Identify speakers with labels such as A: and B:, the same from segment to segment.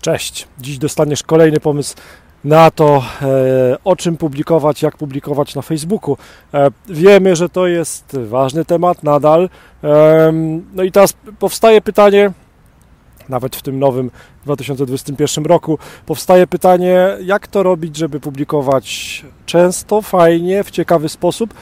A: Cześć. Dziś dostaniesz kolejny pomysł na to, e, o czym publikować, jak publikować na Facebooku. E, wiemy, że to jest ważny temat nadal. E, no i teraz powstaje pytanie, nawet w tym nowym 2021 roku, powstaje pytanie, jak to robić, żeby publikować często, fajnie, w ciekawy sposób,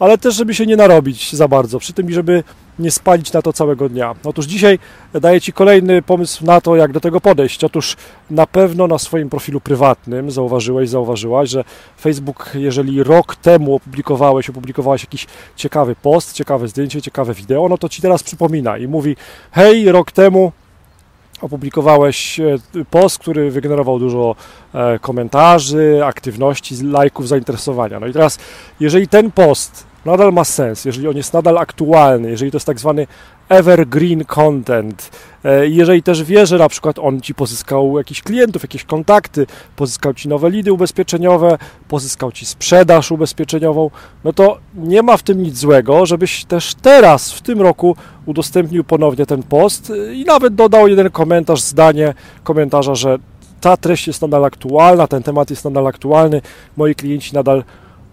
A: ale też, żeby się nie narobić za bardzo, przy tym, żeby nie spalić na to całego dnia. Otóż dzisiaj daję Ci kolejny pomysł na to, jak do tego podejść. Otóż na pewno na swoim profilu prywatnym zauważyłeś, zauważyłaś, że Facebook, jeżeli rok temu opublikowałeś, opublikowałeś jakiś ciekawy post, ciekawe zdjęcie, ciekawe wideo, no to Ci teraz przypomina i mówi, hej, rok temu opublikowałeś e, post, który wygenerował dużo e, komentarzy, aktywności, lajków, zainteresowania. No i teraz, jeżeli ten post nadal ma sens, jeżeli on jest nadal aktualny, jeżeli to jest tak zwany evergreen content, e, jeżeli też wie, że na przykład on Ci pozyskał jakichś klientów, jakieś kontakty, pozyskał Ci nowe lidy ubezpieczeniowe, pozyskał Ci sprzedaż ubezpieczeniową, no to nie ma w tym nic złego, żebyś też teraz, w tym roku udostępnił ponownie ten post i nawet dodał jeden komentarz, zdanie komentarza, że ta treść jest nadal aktualna, ten temat jest nadal aktualny, moi klienci nadal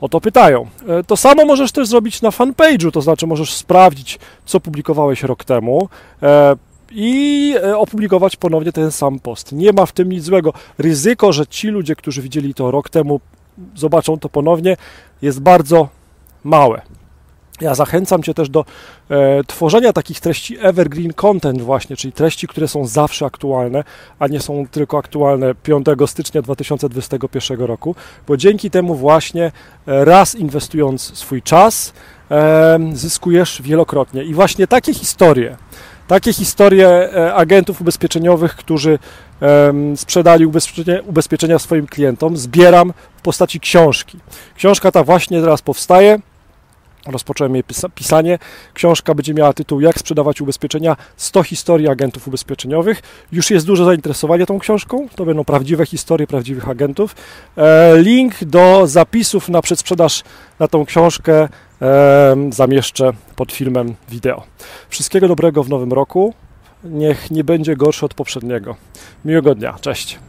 A: o to pytają. E, to samo możesz też zrobić na fanpage'u, to znaczy możesz sprawdzić, co publikowałeś rok temu e, i e, opublikować ponownie ten sam post. Nie ma w tym nic złego. Ryzyko, że ci ludzie, którzy widzieli to rok temu, zobaczą to ponownie, jest bardzo małe. Ja zachęcam Cię też do e, tworzenia takich treści evergreen content właśnie, czyli treści, które są zawsze aktualne, a nie są tylko aktualne 5 stycznia 2021 roku, bo dzięki temu właśnie e, raz inwestując swój czas, e, zyskujesz wielokrotnie. I właśnie takie historie, takie historie e, agentów ubezpieczeniowych, którzy sprzedali ubezpieczenia, ubezpieczenia swoim klientom, zbieram w postaci książki. Książka ta właśnie teraz powstaje rozpocząłem jej pisanie. Książka będzie miała tytuł Jak sprzedawać ubezpieczenia 100 historii agentów ubezpieczeniowych. Już jest duże zainteresowanie tą książką. To będą prawdziwe historie prawdziwych agentów. E, link do zapisów na przedsprzedaż na tą książkę zamieszczę pod filmem wideo. Wszystkiego dobrego w nowym roku. Niech nie będzie gorszy od poprzedniego. Miłego dnia. Cześć.